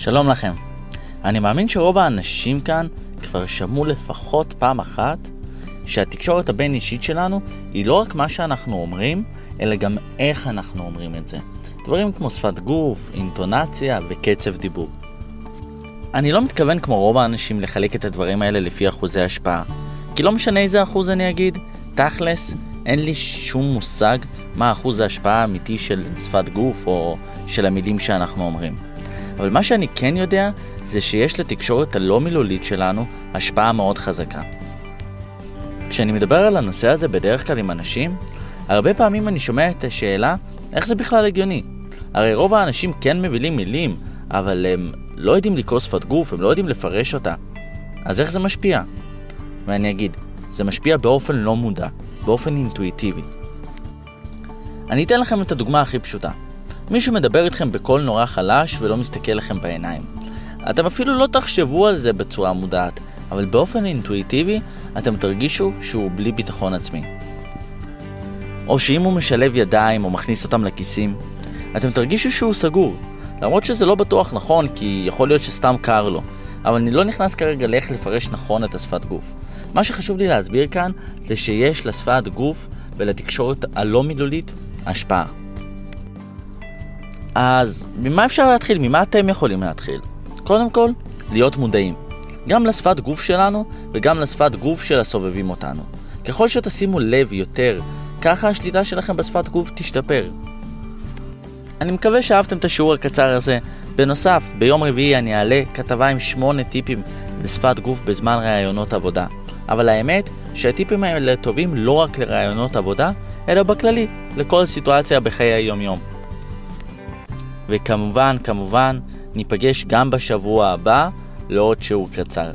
שלום לכם. אני מאמין שרוב האנשים כאן כבר שמעו לפחות פעם אחת שהתקשורת הבין אישית שלנו היא לא רק מה שאנחנו אומרים, אלא גם איך אנחנו אומרים את זה. דברים כמו שפת גוף, אינטונציה וקצב דיבור. אני לא מתכוון כמו רוב האנשים לחלק את הדברים האלה לפי אחוזי השפעה. כי לא משנה איזה אחוז אני אגיד, תכלס, אין לי שום מושג מה אחוז ההשפעה האמיתי של שפת גוף או של המילים שאנחנו אומרים. אבל מה שאני כן יודע, זה שיש לתקשורת הלא מילולית שלנו השפעה מאוד חזקה. כשאני מדבר על הנושא הזה בדרך כלל עם אנשים, הרבה פעמים אני שומע את השאלה, איך זה בכלל הגיוני? הרי רוב האנשים כן מבינים מילים, אבל הם לא יודעים לקרוא שפת גוף, הם לא יודעים לפרש אותה. אז איך זה משפיע? ואני אגיד, זה משפיע באופן לא מודע, באופן אינטואיטיבי. אני אתן לכם את הדוגמה הכי פשוטה. מישהו מדבר איתכם בקול נורא חלש ולא מסתכל לכם בעיניים. אתם אפילו לא תחשבו על זה בצורה מודעת, אבל באופן אינטואיטיבי אתם תרגישו שהוא בלי ביטחון עצמי. או שאם הוא משלב ידיים או מכניס אותם לכיסים, אתם תרגישו שהוא סגור. למרות שזה לא בטוח נכון, כי יכול להיות שסתם קר לו. אבל אני לא נכנס כרגע לאיך לפרש נכון את השפת גוף. מה שחשוב לי להסביר כאן, זה שיש לשפת גוף ולתקשורת הלא מילולית השפעה. אז ממה אפשר להתחיל? ממה אתם יכולים להתחיל? קודם כל, להיות מודעים. גם לשפת גוף שלנו וגם לשפת גוף של הסובבים אותנו. ככל שתשימו לב יותר, ככה השליטה שלכם בשפת גוף תשתפר. אני מקווה שאהבתם את השיעור הקצר הזה. בנוסף, ביום רביעי אני אעלה כתבה עם שמונה טיפים לשפת גוף בזמן ראיונות עבודה. אבל האמת שהטיפים האלה טובים לא רק לראיונות עבודה, אלא בכללי, לכל סיטואציה בחיי היום-יום. וכמובן, כמובן, ניפגש גם בשבוע הבא לעוד שיעור קצר.